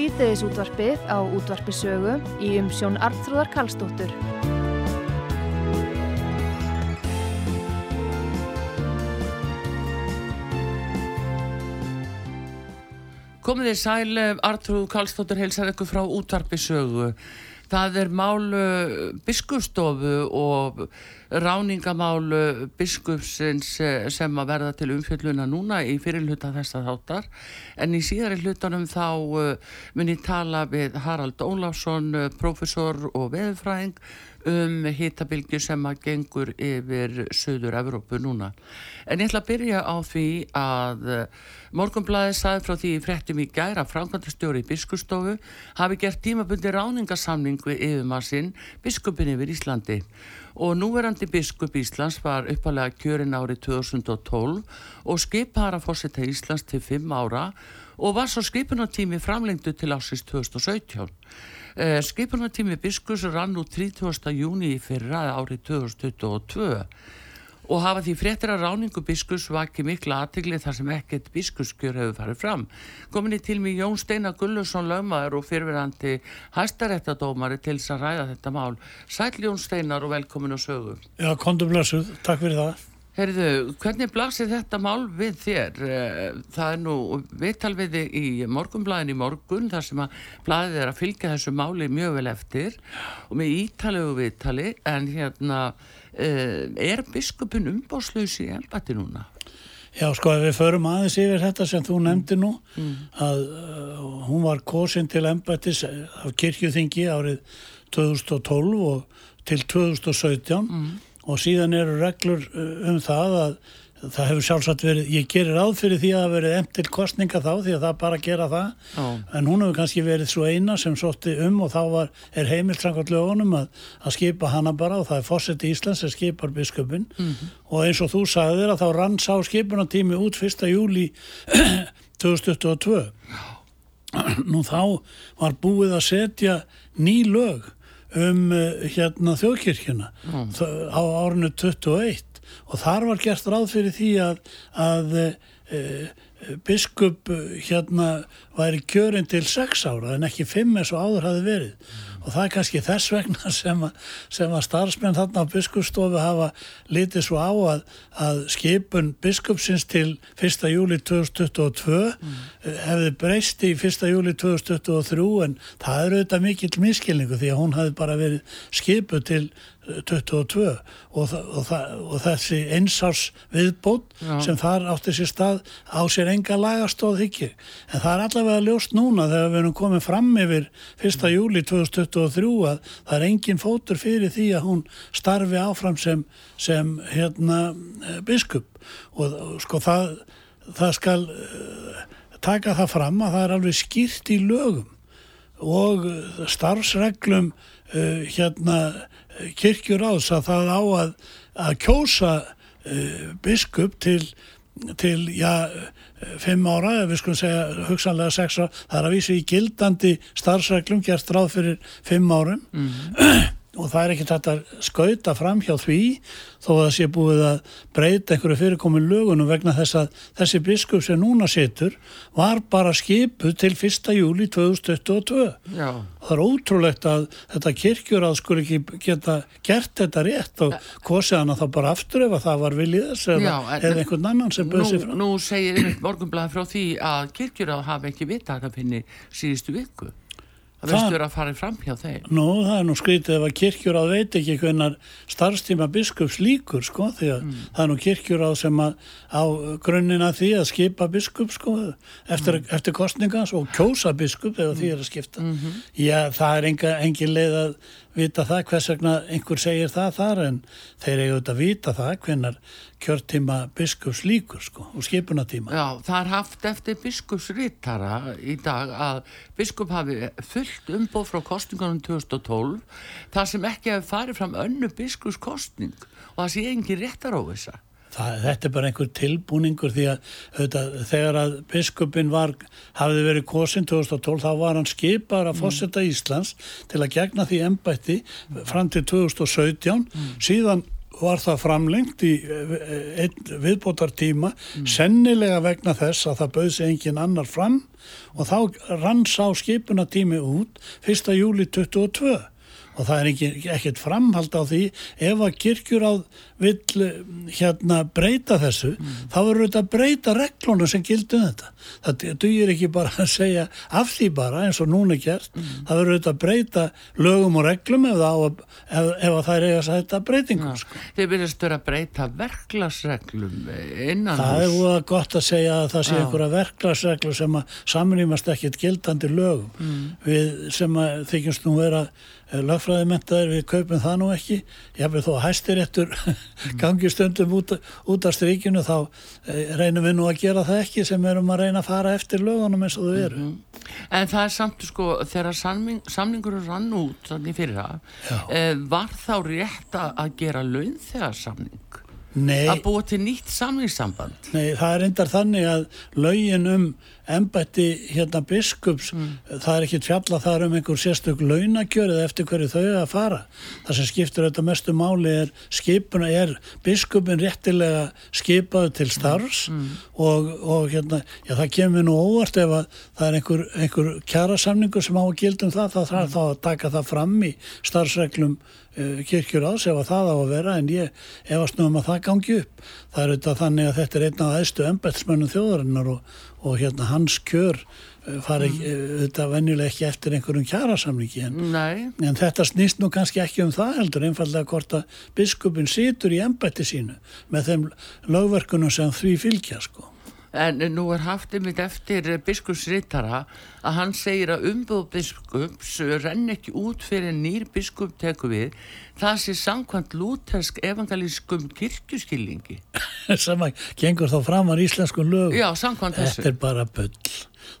síðdeðis útvarpið á útvarpisögu í umsjón Arnþróðar Kallstóttur. Komið þið sæl, Artrúð Kallstóttur heilsar ykkur frá útvarpisögu. Það er málu biskustofu og ráningamálu biskupsins sem að verða til umfjölluna núna í fyrirluta þessa þáttar. En í síðari hlutanum þá mun ég tala við Harald Óláfsson, profesor og veðurfræðing um hitabilgju sem að gengur yfir Suður Evrópu núna. En ég ætla að byrja á því að Morgonblæði saði frá því í frettum í gæra framkvæmtastjóri í biskustofu hafi gert tímabundi ráningasamning við yfirmassinn biskupin yfir Íslandi og núverandi biskup Íslands var uppalega kjörin árið 2012 og skipara fórsetta Íslands til 5 ára og var svo skipunartími framlengdu til ásins 2017. Eh, skipunartími biskus rann út 30. júni í fyrra árið 2022 og hafa því fréttir að ráningu biskus vaki mikla aðtigli þar sem ekkert biskuskjör hefur farið fram. Komin í til mig Jón Steinar Gullusson lögmaður og fyrirverandi hæstaréttadómari til þess að ræða þetta mál. Sæl Jón Steinar og velkomin á sögu. Já, kontum blessuð, takk fyrir það. Herðu, hvernig blasir þetta mál við þér? Það er nú viðtalviði í morgunblæðin í morgun þar sem að blæðið er að fylgja þessu máli mjög vel eftir og með ítalegu viðtali en hérna er biskupin umbáslaus í ennbætti núna? Já, sko, ef við förum aðeins yfir þetta sem þú nefndi nú mm. að uh, hún var kosin til ennbættis af kirkjuþingi árið 2012 og til 2017 mm. Og síðan eru reglur um það að það hefur sjálfsagt verið, ég gerir ráð fyrir því að það verið emt til kostninga þá því að það bara gera það, oh. en hún hefur kannski verið svo eina sem sótti um og þá var, er heimilt samkvæmt lögunum að, að skipa hana bara og það er fórsett í Íslands sem skipar biskupin mm -hmm. og eins og þú sagðir að þá rann sá skipunatími út 1. júli 2022 nú þá var búið að setja ný lög um hérna þjóðkirkjuna mm. á árinu 21 og þar var gert ráð fyrir því að, að e, biskup hérna væri kjörin til 6 ára en ekki 5 eins og áður hafi verið mm. og það er kannski þess vegna sem að, sem að starfsmenn þarna á biskupstofu hafa litið svo á að, að skipun biskupsins til 1. júli 2022 mm. hefði breyst í 1. júli 2023 en það er auðvitað mikill miskilningu því að hún hafi bara verið skipu til 22 og, og, og þessi einsás viðbót Já. sem þar átti sér stað á sér enga lagastóð ekki en það er allavega ljóst núna þegar við erum komið fram yfir 1. júli 2023 að það er engin fótur fyrir því að hún starfi áfram sem, sem hérna biskup og, og sko það, það skal uh, taka það fram að það er alveg skýrt í lögum og starfsreglum uh, hérna kirkjuráðs að það á að, að kjósa uh, biskup til, til já, fimm ára, ef við skulum segja hugsanlega sex ára, það er að vísa í gildandi starfsreglum gert ráð fyrir fimm árum mm -hmm. og það er ekki þetta að skauta fram hjá því þó að það sé búið að breyta einhverju fyrirkomin lögunum vegna þess að þessi biskup sem núna situr var bara skipuð til 1. júli 2022 Já. það er ótrúlegt að þetta kirkjur að skul ekki geta gert þetta rétt og kosið hana þá bara aftur ef það var viljið þess eða, eða einhvern annan sem bauð sér frá Nú segir morgunblæði frá því að kirkjur að hafa ekki vita að það finni síðustu viku Það veistur að fara fram hjá þeim. Nú, það er nú skrítið ef að kirkjur á veit ekki hvernar starfstíma biskups líkur, sko, því að mm. það er nú kirkjur á sem að á grunnina því að skipa biskup, sko, eftir, mm. eftir kostningas og kjósa biskup eða mm. því er að skipta. -hmm. Já, það er engin leið að vita það hvers vegna einhver segir það þar en þeir eru auðvitað að vita það hvernar kjörtíma biskups líkur sko og skipunatíma. Já, það er haft eftir biskupsrittara í dag að biskup hafi fullt umbóð frá kostningunum 2012 þar sem ekki hefur farið fram önnu biskupskostning og það sé engin réttar á þessa. Það, þetta er bara einhver tilbúningur því að auðvitað, þegar að biskupin var, hafði verið kosin 2012 þá var hann skipar að fósetta Íslands til að gegna því ennbætti fram til 2017 mm. síðan var það framlengt í eh, einn viðbótar tíma, sennilega vegna þess að það bauð sig engin annar fram og þá rann sá skipuna tími út 1. júli 22 og það er ekki, ekkert framhald á því ef að kirkjuráð vill eh, hérna breyta þessu þá verður þetta að breyta reglunum sem gildum þetta. Það dugir ekki bara að segja af því bara eins og núna er gert. Það verður þetta að breyta lögum og reglum ef, það á að, ef, ef að það er eiga að þetta breytingum. Sko. Þið byrjast að breyta verklagsreglum innan Það er hús. úða gott að segja að það sé Já. einhverja verklagsreglu sem að samrýmast ekkit gildandi lögum Mm. við sem að þykjumst nú vera lögfræðimentaðir, við kaupum það nú ekki. Jáfnveg þó að hæstiréttur Mm. gangi stundum út, út af strykinu þá eh, reynum við nú að gera það ekki sem erum að reyna að fara eftir lögunum eins og þau eru. En það er samt sko þegar samning, samningur rann út þannig fyrir það eh, var þá rétt að gera launþegarsamning Nei, að búa til nýtt samningssamband? Nei, það er endar þannig að lögin um embætti hérna biskups, það er ekkit fjalla þar um einhver sérstök launakjör eða eftir hverju þau að fara. Það sem skiptur þetta mestu máli er skipuna, er biskupin réttilega skipaðu til starfs og, og hérna, já það kemur nú óvart ef að það er einhver, einhver kjarasamningur sem á að gildum það, þá þarf þá að taka það fram í starfsreglum uh, kirkjur ás ef að það á að vera en ég efast nú um að það gangi upp. Það er auðvitað þannig að þetta er einn af æðstu embættismönnum þjóðarinnar og, og hérna hans kjör uh, fari mm. auðvitað venjulega ekki eftir einhverjum kjarasamningi en, en þetta snýst nú kannski ekki um það heldur einfallega hvort að biskupin situr í embætti sínu með þeim lögverkunum sem því fylgja sko. En nú er haft einmitt eftir biskupsritara að hann segir að umbúð biskups renn ekki út fyrir nýr biskup teku við það sé samkvæmt lútersk evangelískum kirkjuskilningi sem að gengur þá framar íslenskum lögum Já, samkvæmt þessu Þetta er bara bull.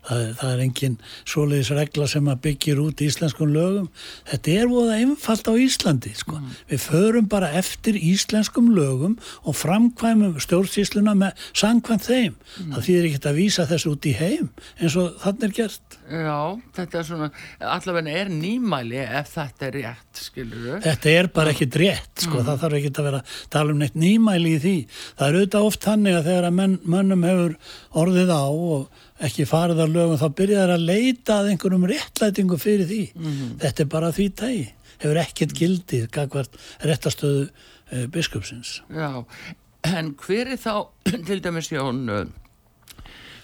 Það, það er engin svoleiðis regla sem að byggir út íslenskum lögum. Þetta er voða einfalt á Íslandi. Sko. Við förum bara eftir íslenskum lögum og framkvæmum stjórnsýsluna með sangkvæmt þeim. Það þýðir ekki að vísa þessu út í heim eins og þannig er gert. Já, þetta er svona allavega er nýmæli ef þetta er rétt, skilur er bara ekki rétt, sko, það þarf ekki að vera tala um neitt nýmæli í því. Það er auðvitað oft þannig að þegar að menn, mönnum hefur orðið á og ekki farið að lögum, þá byrjaður að leita að einhverjum réttlætingu fyrir því. Þetta er bara því tægi. Hefur ekkert gildið gagvart réttastöðu uh, biskupsins. Já, en hver er þá til dæmis Jón uh,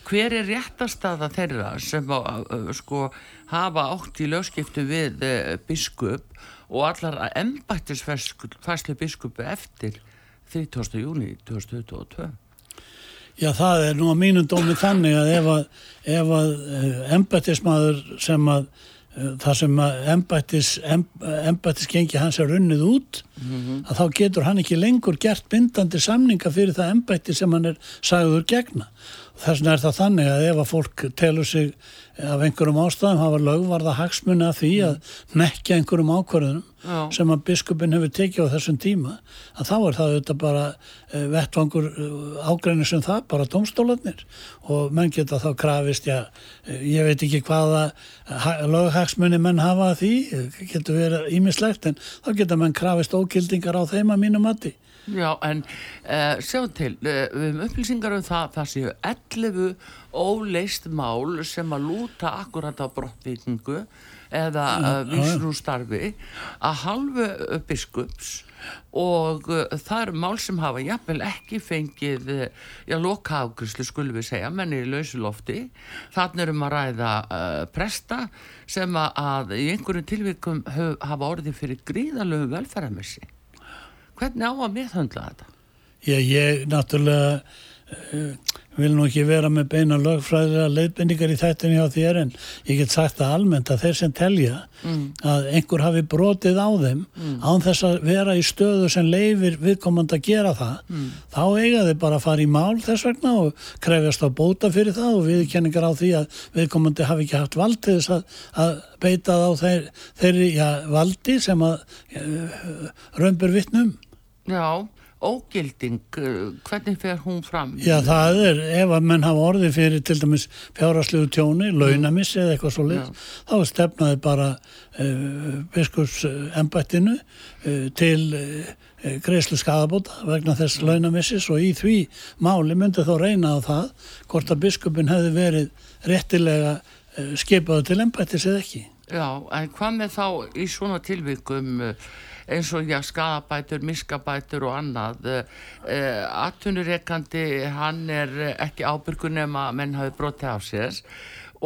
hver er réttastaða þeirra sem uh, uh, sko hafa átt í lögskiptu við uh, biskup og allar embættisfæslu biskupu eftir 30. júni 2022 Já, það er nú að mínum dómi þannig að ef að, ef að uh, embættismadur sem að uh, það sem að embættis, em, embættisgengi hans er runnið út að þá getur hann ekki lengur gert bindandi samninga fyrir það embætti sem hann er sagður gegna. Þess vegna er það þannig að ef að fólk telur sig af einhverjum ástæðum hafa lögvarða hagsmunni að því að nekja einhverjum ákvarðunum Já. sem að biskupin hefur tekið á þessum tíma að þá er það auðvitað bara uh, vettvangur uh, ágreinir sem það, bara domstólarnir og menn geta þá krafist, já, uh, ég veit ekki hvaða ha- löghagsmunni menn hafa því, getur verið ímislegt en þá geta menn krafist ógildingar á þeim að mínu mati. Já, en uh, sjáum til, uh, við höfum upplýsingar um það, það séu 11 óleist mál sem að lúta akkurat á brottvíkingu eða uh, vísnústarfi að halvu biskups og það eru mál sem hafa jafnvel ekki fengið, já, loka afgriðslu skulum við segja, menn í lausulofti. Þannig erum að ræða presta sem að, í einhverjum tilvikum höf, hafa orðið fyrir gríðalögu velferðarmessi. Hvernig á að meðhöndla þetta? Já, ég náttúrulega uh, vil nú ekki vera með beina lögfræðilega leiðbendingar í þættinu hjá þér en ég get sagt það almennt að þeir sem telja að einhver hafi brotið á þeim án þess að vera í stöðu sem leifir viðkomandi að gera það þá eiga þeir bara að fara í mál þess vegna og krefjast á bóta fyrir það og viðkenningar á því að viðkomandi hafi ekki haft vald til þess að, að beita þá þeir, þeirri já, valdi sem að uh, römbur vittnum Já, ógilding, uh, hvernig fer hún fram? Já, það er, ef að menn hafa orðið fyrir til dæmis fjárhagslegu tjóni, launamissi eða eitthvað svo leið, þá stefnaði bara uh, biskups embættinu uh, til uh, eh, greiðslu skadabóta vegna þess launamissis og í því máli myndi þá reyna á það hvort að biskupin hefði verið réttilega eh, skipaðu til ennbættis eða ekki. Já, en hvað með þá í svona tilvikum eh, eins og já, skadabætur, miskabætur og annað uh, atvinnureikandi, hann er ekki ábyrgur nema menn hafi brotið á sér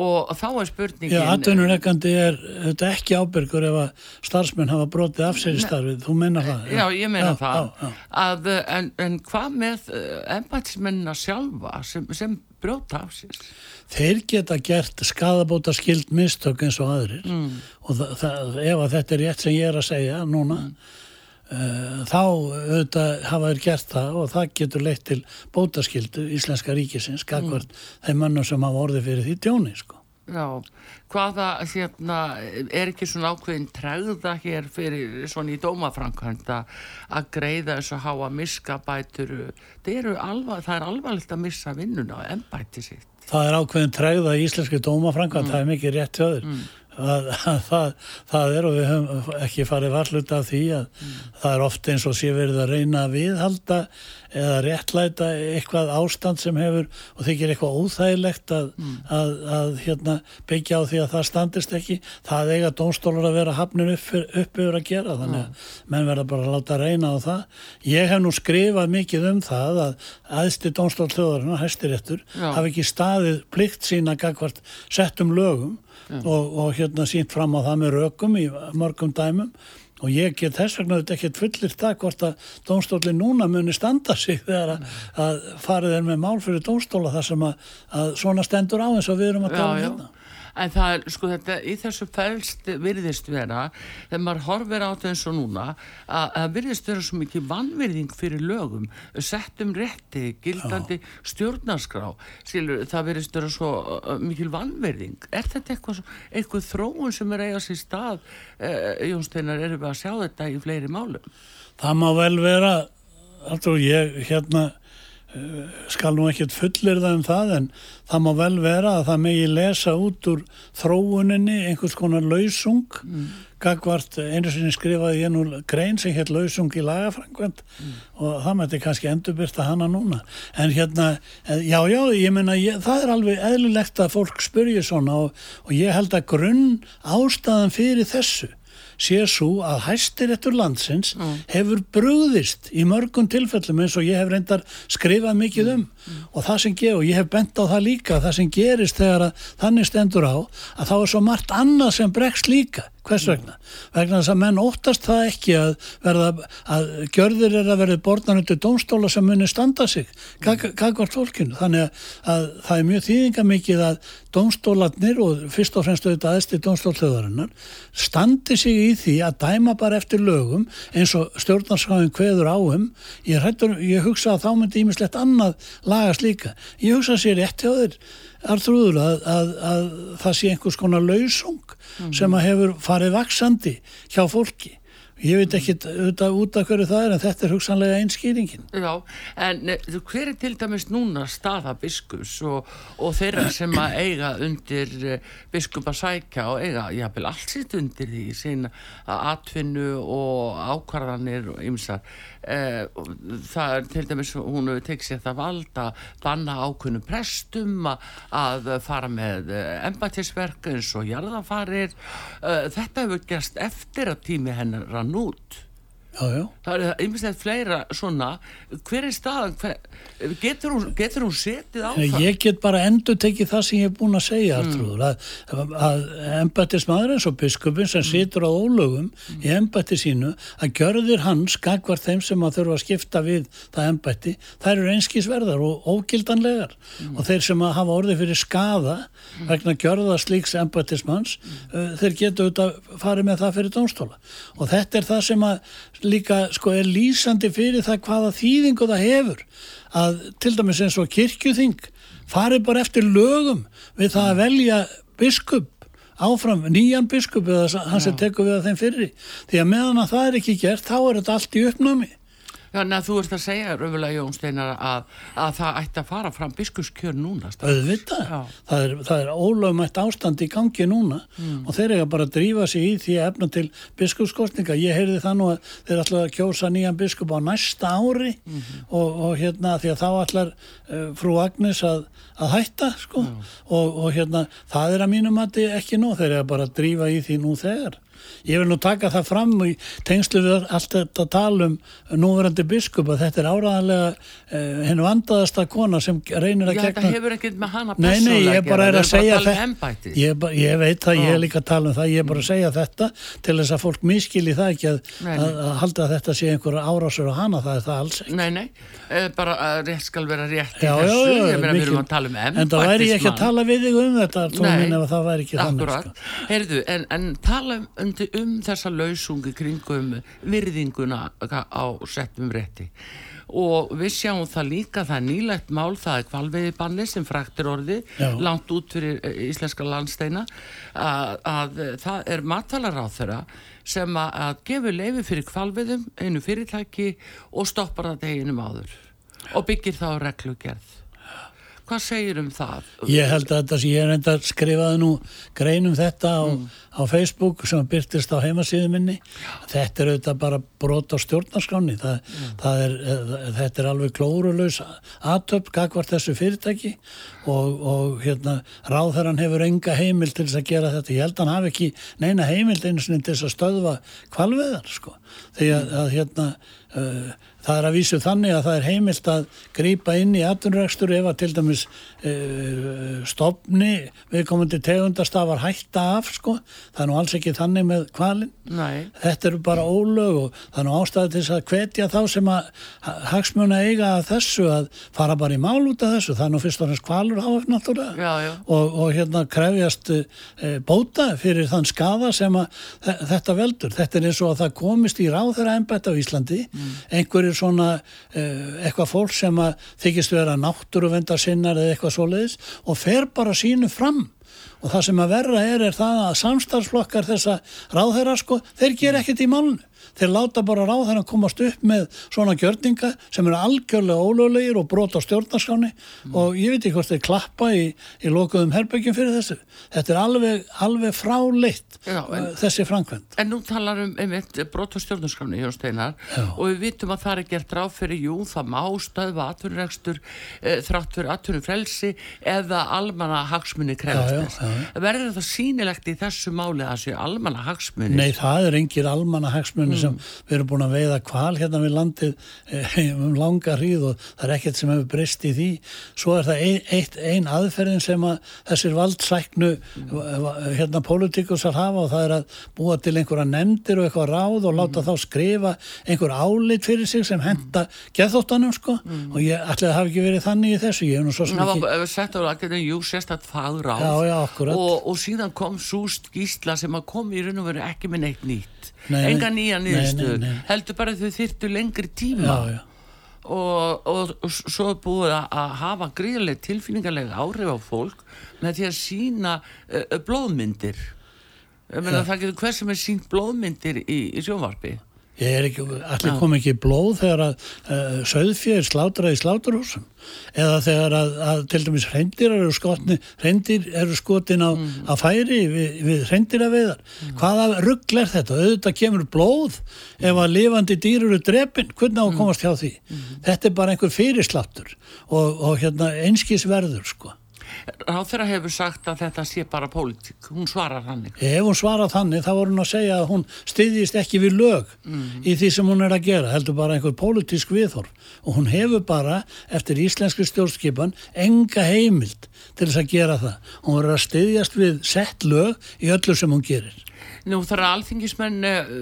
og þá er spurningin Já, atvinnureikandi er þetta ekki ábyrgur ef að starfsmenn hafa brotið af sér í starfið, þú menna það Já, ég menna já, það já, já. Að, en, en hvað með embætismennina sjálfa sem, sem brota af sér? Þeir geta gert skadabóta skild mistök eins og aðrir mm. og það, það, ef að þetta er rétt sem ég er að segja núna mm. Uh, þá auðvitað hafa þeir gert það og það getur leitt til bótaskildu Íslenska ríkisins skakvart mm. þeim mannum sem hafa orðið fyrir því tjóni sko. Já, hvaða hérna, er ekki svona ákveðin tregða hér fyrir svona í dómafrankvæmda að greiða þess að háa miskabætur alvar, það er alvarlegt að missa vinnuna og ennbæti sitt Það er ákveðin tregða í íslenski dómafrankvæmd mm. það er mikið rétt höður mm. Að, að, það, það er og við höfum ekki farið varlut af því að mm. það er ofte eins og sé verið að reyna að viðhalda eða réttlæta eitthvað ástand sem hefur og þykir eitthvað óþægilegt að, mm. að, að hérna, byggja á því að það standist ekki það eiga dónstólar að vera hafnir upp, yfir að gera þannig að menn verða bara að láta reyna á það ég hef nú skrifað mikið um það að aðsti dónstól þjóðarinn og hæstiréttur hafi ekki staðið plikt sína gagvart settum lögum og, og hérna sínt fram á það með rökum í mörgum dæmum. Og ég get þess vegna þetta ekkert fullir það hvort að dómstóli núna muni standa sig þegar að, að farið er með mál fyrir dómstóla þar sem að, að svona stendur á eins og við erum að tala um hérna en það er sko þetta í þessu fælst virðist vera þegar maður horfir á þetta eins og núna að það virðist vera svo mikið vannvirðing fyrir lögum, settum rétti gildandi Já. stjórnarskrá Skilur, það virðist vera svo mikil vannvirðing, er þetta eitthvað, eitthvað þróun sem er eigast í stað eh, Jónsteinar, erum við að sjá þetta í fleiri málum? Það má vel vera alltaf ég hérna skal nú ekkert fullir það um það en það má vel vera að það megi lesa út úr þróuninni einhvers konar lausung mm. Gagvart einu sinni skrifaði ég nú grein sem hér lausung í lagafrangvend mm. og það mætti kannski endurbyrsta hana núna en hérna, já já ég menna það er alveg eðlilegt að fólk spurja svona og, og ég held að grunn ástæðan fyrir þessu sé svo að hæstirettur landsins mm. hefur brúðist í mörgum tilfellum eins og ég hef reyndar skrifað mikið um mm. og það sem ger, og ég hef bent á það líka það sem gerist þegar að þannig stendur á að þá er svo margt annað sem bregst líka hvers vegna? Vegna þess að menn óttast það ekki að verða að gjörðir er að verða borðan undir domstóla sem munir standa sig kakvart fólkinu, þannig að, að það er mjög þýðinga mikið að domstólatnir og fyrst og fremst auðvitað aðstir domstólþjóðarinnar standi sig í því að dæma bara eftir lögum eins og stjórnarskafin hveður áum ég, ég hugsa að þá myndi ímislegt annað lagast líka, ég hugsa að sér rétti á þér Artrúður að, að, að það sé einhvers konar lausung mm -hmm. sem að hefur farið vaksandi hjá fólki Ég veit ekki auðvitað út af hverju það er en þetta er hugsanlega einskýringin. Já, en eh, hver er til dæmis núna staða biskus og, og þeirra sem að eiga undir eh, biskup að sækja og eiga, jáfnvel allt sitt undir því sína að atvinnu og ákvarðanir og ymsar. Eh, það er til dæmis, hún hefur tekið sér það vald að banna ákunnu prestum að fara með embatisverk eins og jarðafarir. Þetta hefur gerst eftir að tími hennar rann hann út já, já. það er einmitt fleira svona hver er staðan hver, getur, hún, getur hún setið á það ég get bara endur tekið það sem ég er búin að segja mm. að, að embættismadur eins og biskupin sem mm. situr á ólögum mm. í embætti sínu að gjörðir hans gagvar þeim sem að þurfa að skipta við það embætti, þær eru einskísverðar og ógildanlegar mm. og þeir sem að hafa orðið fyrir skaða mm. vegna gjörða slíks embættismanns uh, þeir getur auðvitað farið með það fyrir dónstóla og þetta er það sem að líka sko er lýsandi fyrir það hvaða þýðingu það hefur. Að til dæmis eins og kirkjuþing farið bara eftir lögum við það að velja biskup áfram nýjan biskup eða hann sem tekur við að þeim fyrri því að meðan að það er ekki gert þá er þetta allt í uppnámi Þannig að þú ert að segja, Röfulega Jón Steinar, að, að það ætti að fara fram biskuskjör núna. auðvitað, það er, það er ólögmætt ástand í gangi núna og þeir eiga bara að drífa sig í því efna til biskupskostninga, ég heyrði það nú að þeir ætla að kjósa nýjan biskup á næsta ári og, og hérna því að þá ætlar uh, frú Agnes að, að hætta sko. Og, og hérna það er að mínum að ekki nú, þeir eiga bara að drífa í því nú þegar Ég vil nú taka það fram í tengslu við allt þetta tal um núverandi biskup að þetta er áraðanlega uh, hennu vandaðasta kona sem reynir að Já, gegna þetta hefur ekkert með hana Nei, nei, ég bara er að segja þetta. þetta ég, ég veit það, ég er líka að tala um það ég er bara að segja þetta til þess að fólk miskili það ekki að, Nei, nei. að, að halda að þetta sé einhver árásur á hana, það er það alls ekki Nei, nei, eh, bara að rétt skal vera rétt í Já, já, þessu, já, ég meina við mikil- erum að tala um En það væri ekki að embættismann. tala við þig um þetta tala um, þessa lausungi kringum virðinguna á settum rétti og við sjáum það líka, það er nýlegt mál, það er kvalveiðibanni sem fræktir orði Já. langt út fyrir eh, íslenska landsteina að, að það er matalaráð þeirra sem að, að gefur leifi fyrir kvalveiðum einu fyrirtæki og stoppar það deginum áður og byggir þá reglugerð hvað segir um það? Ég held að þetta sem ég enda skrifaði nú grein um þetta á, Mm. á Facebook sem byrtist á heimasíðu minni þetta er auðvitað bara brot á stjórnarskráni það, Mm. það er, eh, þetta er alveg klórulaus aðtöp gagvart þessu fyrirtæki og, og hérna ráðherran hefur enga heimild til þess að gera þetta ég held að hann hafi ekki neina heimild einu sinni til þess að stöðva kvalveðar sko því að, að hérna það er að vísu þannig að það er heimilt að grípa inn í atvinnurekstur ef að til dæmis uh, stopni viðkomandi tegundastafar hætta af sko, það er nú alls ekki þannig með kvalin Nei, þetta eru bara ólög og það er nú ástæði til að hvetja þá sem að ha- hagsmuna eiga að þessu að fara bara í mál út af þessu, það er nú fyrst og næst kvalur áhaf náttúrulega. Og, og hérna krefjast e, bóta fyrir þann skada sem að þe- þetta veldur. Þetta er eins og að það komist í ráðherra embætt á Íslandi einhverjir svona e, eitthvað fólk sem að þykist vera náttúruvendar sinnar eða eitthvað svoleiðis og fer bara sínu fram. Og það sem að verra er er það að samstarfsflokkar þessa ráðherra sko, þeir ger ekkert í málnu þeir láta bara ráðherran komast upp með svona gjörninga sem eru algjörlega ólöglegir og brota stjórnarskáni og ég veit ekki hvort þeir klappa í, í lokuðum herbyggjum fyrir þessu. Þetta er alveg, alveg fráleitt Já, en- uh, þessi framkvæmt En nú talar um einmitt brot á stjórnarskráni hjá Steinar. Já. og við vitum að það er gert ráð fyrir jú, það má stöðva atvinnurekstur e, þrátt fyrir atvinnufrelsi eða almanna hagsmunni já, Verður það sýnilegt í þessu máli að séu almanna hagsmunni? Nei, það er engir almanna hagsmunni sem við erum búin að veiða kval hérna við landið eh, um langa hríð og það er ekkert sem hefur breyst í því. Svo er það ein, eitt, ein aðferðin sem að þessir valdsæknu eh, hérna pólitíkusar hafa og það er að búa til einhverja nefndir og eitthvað ráð og láta þá skrifa einhver álit fyrir sig sem henda geðþóttanum sko. Og ég ætli að það hafi ekki verið þannig í þessu, ég hef nú svo sem Það ekki... var sett á lakinu, jú, sérstætt fagráð. Já, já, og, og síðan kom svo skýsla sem að kom í raun og veru ekki með neitt nýtt Nei, nei. enga nýja nei. heldur bara þau þyrtu lengri tíma Já, já. og, og, og svo búið að, hafa gríðarlega tilfinningarlega áhrif á fólk með því að sína uh, blóðmyndir ég meina það getur hver sem er sínt blóðmyndir í, í sjónvarpi ekki, allir kom ekki blóð þegar að uh, söðfjör slátraði í sláturhúsum eða þegar að, að til dæmis hreindir eru skotni, hreindir eru skotin á, á færi við, við hreindir að veðar. Hvaða ruggl er þetta? Auðvitað kemur blóð ef að lifandi dýr eru drepin, hvernig á að komast hjá því? Þetta er bara einhver fyrirsláttur og, og hérna einskisverður sko. Ráþeira hefur sagt að þetta sé bara pólitík, hún svarar hann ekki Ef hún svarað þannig þá voru hún að segja að hún styðjist ekki við lög í því sem hún er að gera, heldur bara einhver pólitísk viðhorf og hún hefur bara eftir íslenski stjórnskipan enga heimild til þess að gera það. Hún verður að styðjast við sett lög í öllu sem hún gerir. Nú þarf alþingismenn uh,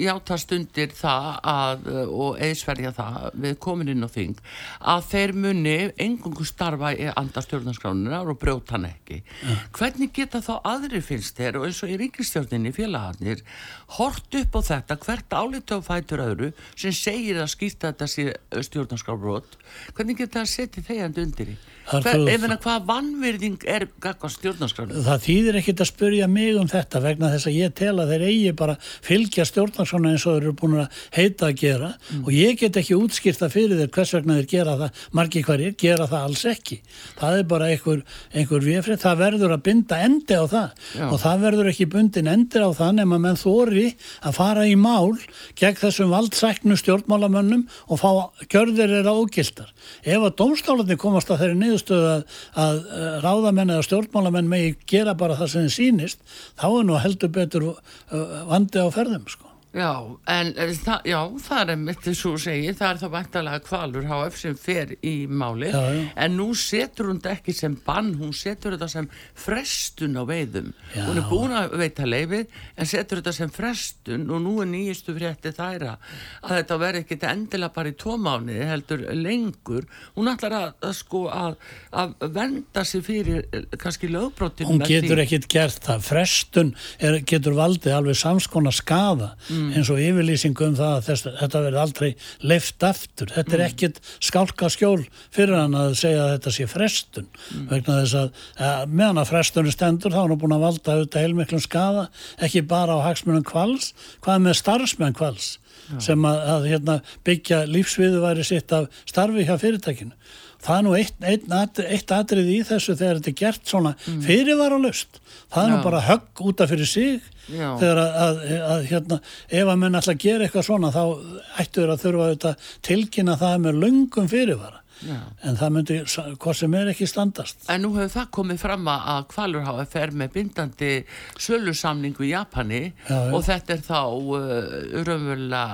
játast undir það að, uh, og eðsverja það við komin inn á þing að þeir muni engungu starfa í andastjórnarskránu stjórnarskránar og brjóta hann ekki. Hvernig geta þá aðri finnst þér og eins og í ríkistjórninni félagarnir hort upp á þetta hvert álita og fætur öðru sem segir að skýrta þetta sé stjórnarskrábrot. Hvernig geta það setið þegjandi undir í? Hver, ef en að hvað vannvirðing er gagvað stjórnarskránu? Það þýðir ekkit að spurja mig um þetta vegna þess að ég tel að þeir eigi bara fylgja stjórnarskránu eins og þeir eru búin að heita að gera mm. og ég get ekki útskýrta fyrir þeir hvers vegna þeir gera það, margi hverjir gera það alls ekki. Það er bara einhver, einhver viðfrið, það verður að binda endi á það Já. og það verður ekki bundin endir á það nema menn þóri að fara í mál gegn þessum valdsæknu stjórnmálamönnum og fá gjörðir er að ógildar. Ef að domstálarnir komast að þeirri niðurstöðu að, að ráðamenn eða stjórnmálamenn megi gera bara það sem þið sínist, þá er nú heldur betur vandi á ferðum sko. Já, en eh, það, já, það er mitt þess að segja, það er þá vantalega kvalur HF sem fer í máli já, já. en nú setur hún þetta ekki sem bann, hún setur þetta sem frestun á veiðum, hún er búin að veita leifið en setur þetta sem frestun og nú er nýjistu frétti þæra að þetta verði ekki endilega bara í tómáni heldur lengur. Hún ætlar að, að sko að, að venda sig fyrir eh, kannski lögbrótinu. Hún getur ekkit gert það, frestun er, getur valdið alveg samskona skafa mm mm. eins og yfirlýsingu um það að þess, þetta verði aldrei leift aftur. Þetta er mm. ekkit skálka skjól fyrir hann að segja að þetta sé frestun mm. vegna þess að ja, meðan að frestunum stendur þá er hann búin að valda auðvitað heilmiklum skafa, ekki bara á hagsmunum kvals, hvað með starfsmenn kvals Já. sem að, að hérna, byggja lífsviðu væri sitt af starfi hjá fyrirtækinu það er nú eitt, eitt, eitt atrið í þessu þegar þetta er gert svona mm. fyrirvara löst það er Já. nú bara högg útaf fyrir sig Já. þegar að, að, að hérna, ef að menn alltaf gera eitthvað svona þá ættur að þurfa að tilkynna það með lungum fyrirvara Já. en það myndi, hvað sem er ekki standast En nú hefur það komið fram að Kvalurháa fer með bindandi sölusamningu í Japani og þetta er þá uh, raunverulega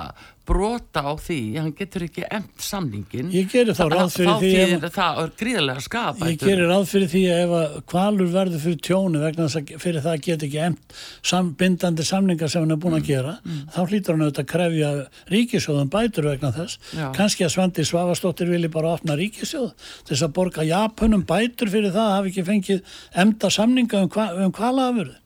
brota á því, hann getur ekki emt samningin ég gerir þá ráð fyrir því ef, það er gríðilega skap ég gerir ráð fyrir því ef að kvalur verður fyrir tjónu vegna þess að fyrir það getur ekki emt sam, bindandi samningar sem hann er búin að mm. gera mm. þá hlýtur hann auðvitað að krefja ríkisjóðum bætur vegna þess Já. kannski að Svandi Svavastóttir vilji bara opna ríkisjóð þess að borga Japunum bætur fyrir það hafi ekki fengið emta samninga um, um kvalafurðu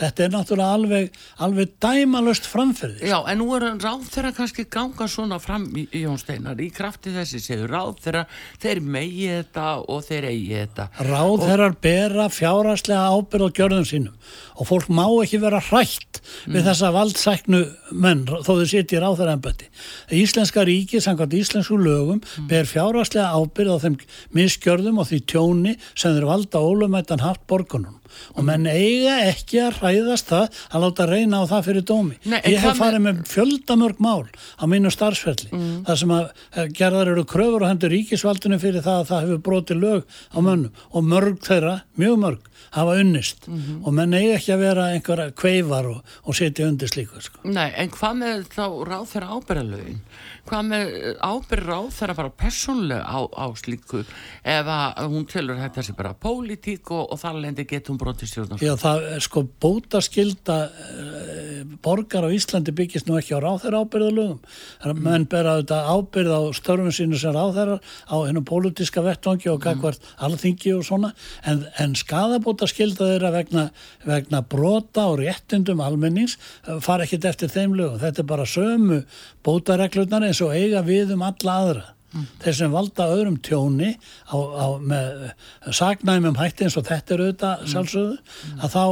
Þetta er náttúrulega alveg, alveg dæmalöst framferðis. Já, en nú er ráð þeirra kannski ganga svona fram í, í Jón Steinar, í krafti þessi séu ráð þeirra, þeir megi þetta og þeir eigi þetta. Ráð og... þeirra bera fjáraslega ábyrð á gjörðum sínum og fólk má ekki vera hrætt mm. við þessa valdsæknu menn þó þau sitja í ráð þeirra ennbætti. Íslenska ríki, samkvæmt íslensku lögum, mm. ber fjáraslega ábyrð á þeim misgjörðum og því tjóni sem þeir valda ólumættan haft borgunum og menn eiga ekki að hræðast það að láta reyna á það fyrir dómi Nei, ég hef farið með fjöldamörg mál á mínu starfsfelli mm. þar sem að eh, gerðar eru kröfur og hendur ríkisvaldinu fyrir það að það hefur brotið lög á mönnum og mörg þeirra, mjög mörg hafa unnist mm -hmm. og menn eiga ekki að vera einhverja kveifar og, og setja undir slíku sko. Nei, en hvað með þá ráð þeirra ábyrðalögin? Hvað með ábyrra á þeirra bara persónlega á, á slíku? Ef að hún tilur þetta sé bara pólitík og, og þar lendi getur hún brotið stjórnum Já það er sko bótaskilda e, borgar á Íslandi byggist nú ekki á ráþæra ábyrðalögum mm. menn bera þetta ábyrð á störfum sínu sem ráþæra á hennum pólitíska vettvangi og gagvart mm. alþingi og svona en, en skadabótaskilda þeirra vegna, vegna brota og réttindum almennings eh, fara ekkit eftir þeim lögum þetta er bara sömu bótareglunar eins og eiga við um alla aðra mm. þeir sem valda öðrum tjóni á, á, með sagnæmum hætti eins og þetta er auðvitað mm. sjálfsögðu að þá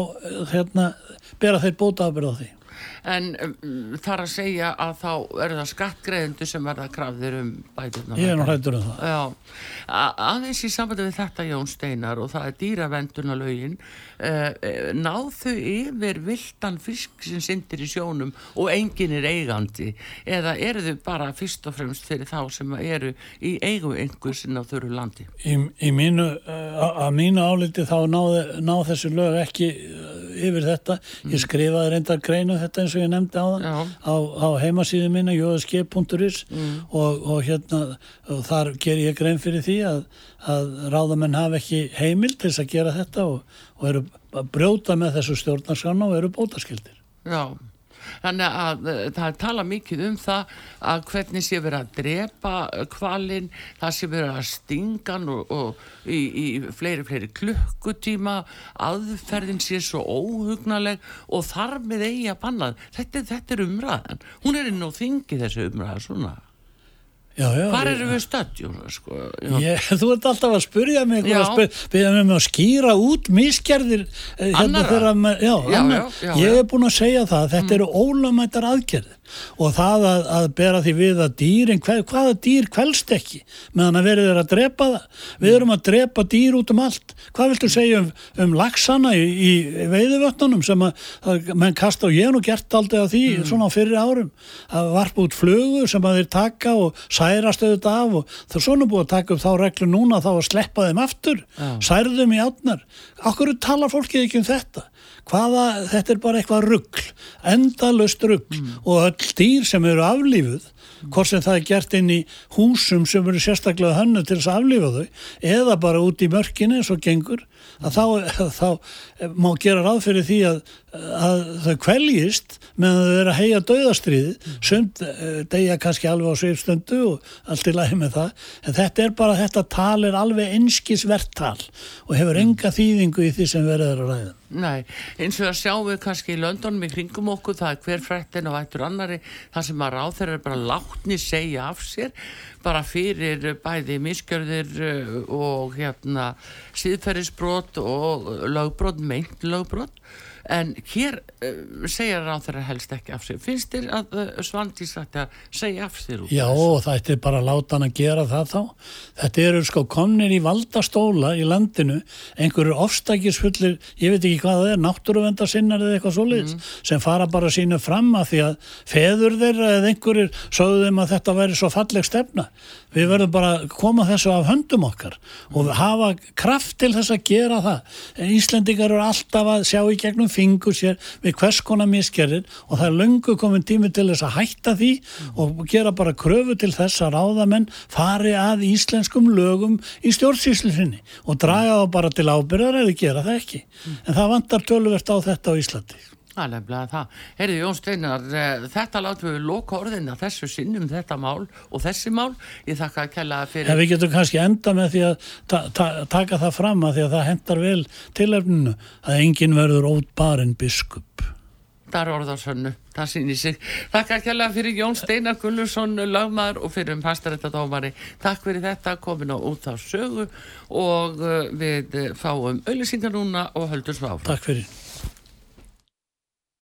hérna, bera þeir bóta ábyrð á því en um, þar að segja að þá eru það skattgreðendu sem verða krafðir um bæturna ég er nú hættur um það. Aðeins í sambandi við þetta Jón Steinar og það er dýravenduna lögin uh, náð þau yfir viltan fisk sem syndir í sjónum og engin er eigandi? Eða eru þau bara fyrst og fremst fyrir þá sem eru í eigu einhversin á þörru landi? Í, í mínu, uh, að mínu áliti þá náð, þessu lög ekki yfir þetta, mm. ég skrifaði reyndar greinu þetta eins og ég nefndi á það á, á heimasíðu minna, jóðaskip.is mm. og, og hérna og þar ger ég grein fyrir því að, að ráðamenn hafa ekki heimil til þess að gera þetta og, og eru að brjóta með þessu stjórnarskana og eru bótaskildir. Já, þannig að uh, það tala mikið um það að hvernig sé verið að drepa kvalin, það sé verið að stinga hann og, og í, í fleiri, fleiri klukkutíma. Aðferðin sé svo óhugnaleg og þar með eigi að banna. Þetta, þetta er umræðan, hún er inn á þingi þessu umræða svona Hvar eru við stöddjum? Sko? Þú ert alltaf að spurja mig Já. að spyr, byrja mig að skýra út misgerðir eh, hérna að- já, Já, já, ég er búin að segja það að þetta eru ólögmættar aðgerðir. Og það að, að bera því við að dýrin, hver, hvaða dýr kvelst ekki meðan að verið er að drepa það? Við erum að drepa dýr út um allt. Hvað viltu segja um, um laxana í, í veiðuvötnunum sem að, að menn kasta og ég hef nú gert aldrei á því svona á fyrri árum. Að varpa út flugu sem að þeir taka og særast auðvitað af og það er svona búið að taka upp þá reglu núna þá að sleppa þeim aftur Já. særðum í átnar okkur talar fólkið ekki um þetta? Hvaða, þetta er bara eitthvað ruggl endalust ruggl og öll dýr sem eru aflífuð hvort sem það er gert inn í húsum sem eru sérstaklega hönnu til þess að aflífa þau eða bara út í mörkinni eins og gengur að þá, þá má gera ráð fyrir því að, að þau kveljist meðan þau eru að heia döðastriði sumt eh, deyja kannski alveg á sveifstundu og allt í lagi með það. En þetta er bara, þetta tal er alveg einskisvert tal og hefur enga þýðingu í því sem verður að ræða Nei, eins og að sjáum við kannski í Londonum í kringum okkur, það er hver frættin og ættur annari, það sem að ráð þeirra bara látni segja af sér bara fyrir bæði miskjörðir uh, og hérna síðferðisbrot og lögbrot, meint lögbrot en hér uh, segja ráð þeirra helst ekki af sér finnst þér að uh, Svandís ætti að segja af sér út Já, það er bara að láta hann að gera það þá. Þetta eru sko komnir í valdastóla í landinu, einhverjur ofstækisfullir, ég veit ekki hvað það er, náttúruvendarsinnar eða eitthvað svoleiðis, sem fara bara sínu fram að því að feður þeirra eða einhverjir sögðu þeim að þetta væri svo falleg stefna. Við verðum bara að koma þessu af höndum okkar og hafa kraft til þess að gera það. En Íslendingar eru alltaf að sjá í gegnum fingur sér við hvers konar miskerðir og það er löngu komin tími til þess að hætta því og gera bara kröfu til þess að ráðamenn fari að íslenskum lögum í stjórnsýslufinni og draga þá bara til ábyrðar eða gera það ekki. En það vantar töluvert á þetta á Íslandi. Það er nefnilega það. Heyrðu Jón Steinar, eh, þetta látum við loka orðina þessu sinnum þetta mál og þessi mál. Ég þakka að kella fyrir En við getum kannski enda með því að ta ta taka það fram að því að það hendar vel tilefninu að enginn verður ótbarinn biskup. Það er orðarsönnu, það sýnir sig. Takk að kjalla fyrir Jón Steinar Gullursson, lagmaður og fyrir um pastaréttadómari. Takk fyrir þetta, komin á út á sögu og uh, við fáum auðlýsingar núna og höldum svo áfram. Takk fyrir.